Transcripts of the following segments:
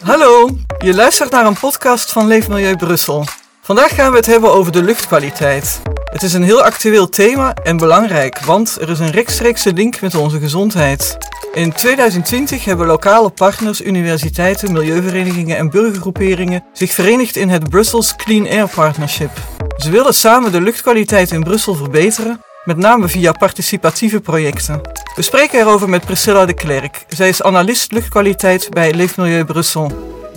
Hallo, je luistert naar een podcast van Leefmilieu Brussel. Vandaag gaan we het hebben over de luchtkwaliteit. Het is een heel actueel thema en belangrijk, want er is een rechtstreekse link met onze gezondheid. In 2020 hebben lokale partners, universiteiten, milieuverenigingen en burgergroeperingen zich verenigd in het Brussels Clean Air Partnership. Ze willen samen de luchtkwaliteit in Brussel verbeteren, met name via participatieve projecten. We spreken erover met Priscilla de Klerk. Zij is analist luchtkwaliteit bij Leefmilieu Brussel.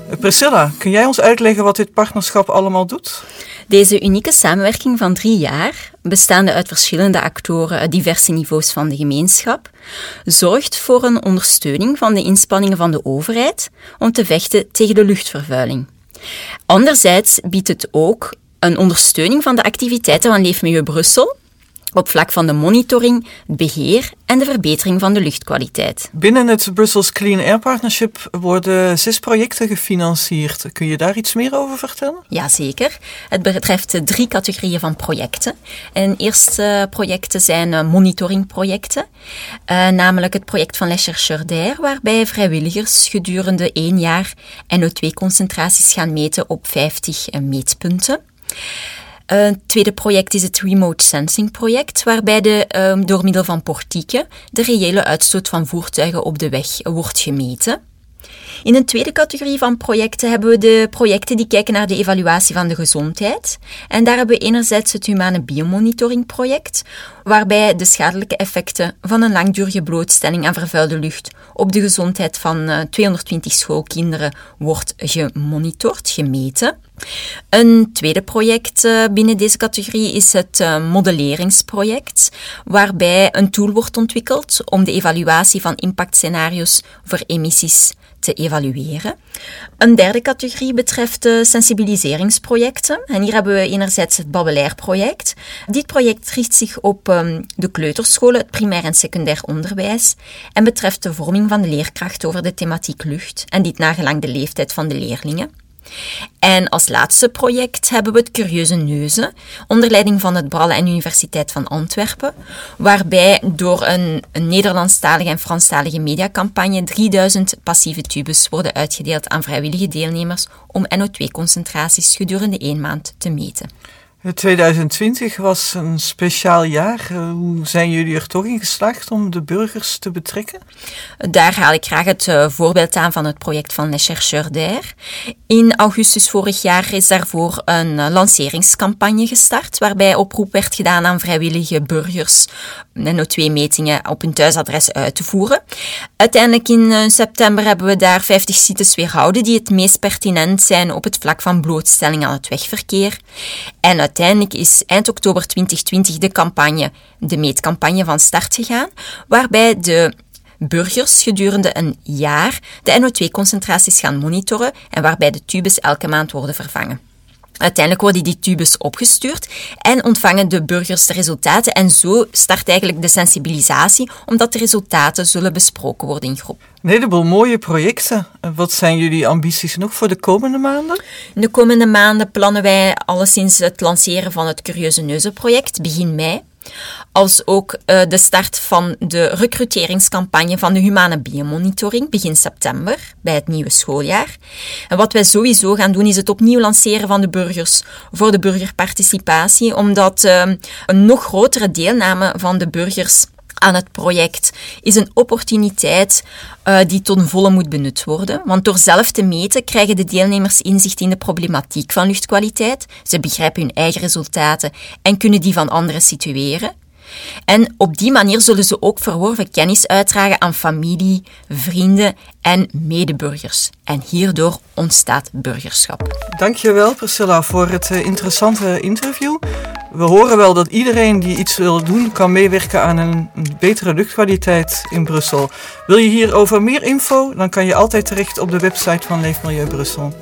Eh, Priscilla, kun jij ons uitleggen wat dit partnerschap allemaal doet? Deze unieke samenwerking van drie jaar, bestaande uit verschillende actoren uit diverse niveaus van de gemeenschap, zorgt voor een ondersteuning van de inspanningen van de overheid om te vechten tegen de luchtvervuiling. Anderzijds biedt het ook een ondersteuning van de activiteiten van Leefmilieu Brussel op vlak van de monitoring, het beheer en de verbetering van de luchtkwaliteit. Binnen het Brussels Clean Air Partnership worden zes projecten gefinancierd. Kun je daar iets meer over vertellen? Jazeker. Het betreft drie categorieën van projecten. En eerste projecten zijn eh, monitoringprojecten, uh, namelijk het project van Les Chercheurs d'Air, waarbij vrijwilligers gedurende één jaar NO2-concentraties gaan meten op 50 meetpunten. Een tweede project is het Remote Sensing project, waarbij de, um, door middel van portieken de reële uitstoot van voertuigen op de weg wordt gemeten. In een tweede categorie van projecten hebben we de projecten die kijken naar de evaluatie van de gezondheid. En daar hebben we enerzijds het Humane Biomonitoring project, waarbij de schadelijke effecten van een langdurige blootstelling aan vervuilde lucht op de gezondheid van 220 eh, schoolkinderen wordt gemonitord, gemeten. Een tweede project eh, binnen deze categorie is het eh, modelleringsproject, waarbij een tool wordt ontwikkeld om de evaluatie van impactscenario's voor emissies te evalueren. Een derde categorie betreft de sensibiliseringsprojecten. En hier hebben we enerzijds het Babbelair-project. Dit project richt zich op um, de kleuterscholen, het primair en secundair onderwijs, en betreft de vorming van de leerkracht over de thematiek lucht, en dit nagelang de leeftijd van de leerlingen. En als laatste project hebben we het Curieuze Neuzen, onder leiding van het Bralle en Universiteit van Antwerpen, waarbij door een, een Nederlandstalige en Franstalige mediacampagne 3000 passieve tubes worden uitgedeeld aan vrijwillige deelnemers om NO2-concentraties gedurende één maand te meten. 2020 was een speciaal jaar. Eh, hoe zijn jullie er toch in geslaagd om de burgers te betrekken? Daar haal ik graag het uh, voorbeeld aan van het project van Les Chercheurs d'Air. In augustus vorig jaar is daarvoor een uh, lanceringscampagne gestart, waarbij oproep werd gedaan aan vrijwillige burgers NO2-metingen op hun thuisadres uit te voeren. Uiteindelijk in september hebben we daar 50 sites weerhouden die het meest pertinent zijn op het vlak van blootstelling aan het wegverkeer. En uiteindelijk is eind oktober 2020 de campagne, de meetcampagne van start gegaan, waarbij de burgers gedurende een jaar de NO2-concentraties gaan monitoren en waarbij de tubes elke maand worden vervangen. Uiteindelijk worden die tubes opgestuurd en ontvangen de burgers de resultaten. En zo start eigenlijk de sensibilisatie, omdat de resultaten zullen besproken worden in groep. Een heleboel mooie projecten. Wat zijn jullie ambities nog voor de komende maanden? In de komende maanden plannen wij alleszins het lanceren van het Curieuze Neuzen-project begin mei als ook uh, de start van de recruteringscampagne van de humane biomonitoring begin september bij het nieuwe schooljaar. En wat wij sowieso gaan doen is het opnieuw lanceren van de burgers voor de burgerparticipatie, omdat uh, een nog grotere deelname van de burgers aan het project is een opportuniteit uh, die ten volle moet benut worden. Want door zelf te meten krijgen de deelnemers inzicht in de problematiek van luchtkwaliteit. Ze begrijpen hun eigen resultaten en kunnen die van anderen situeren. En op die manier zullen ze ook verworven kennis uitdragen aan familie, vrienden en medeburgers. En hierdoor ontstaat burgerschap. Dankjewel Priscilla voor het eh, interessante interview. We horen wel dat iedereen die iets wil doen kan meewerken aan een betere luchtkwaliteit in Brussel. Wil je hierover meer info? Dan kan je altijd terecht op de website van Leefmilieu Brussel.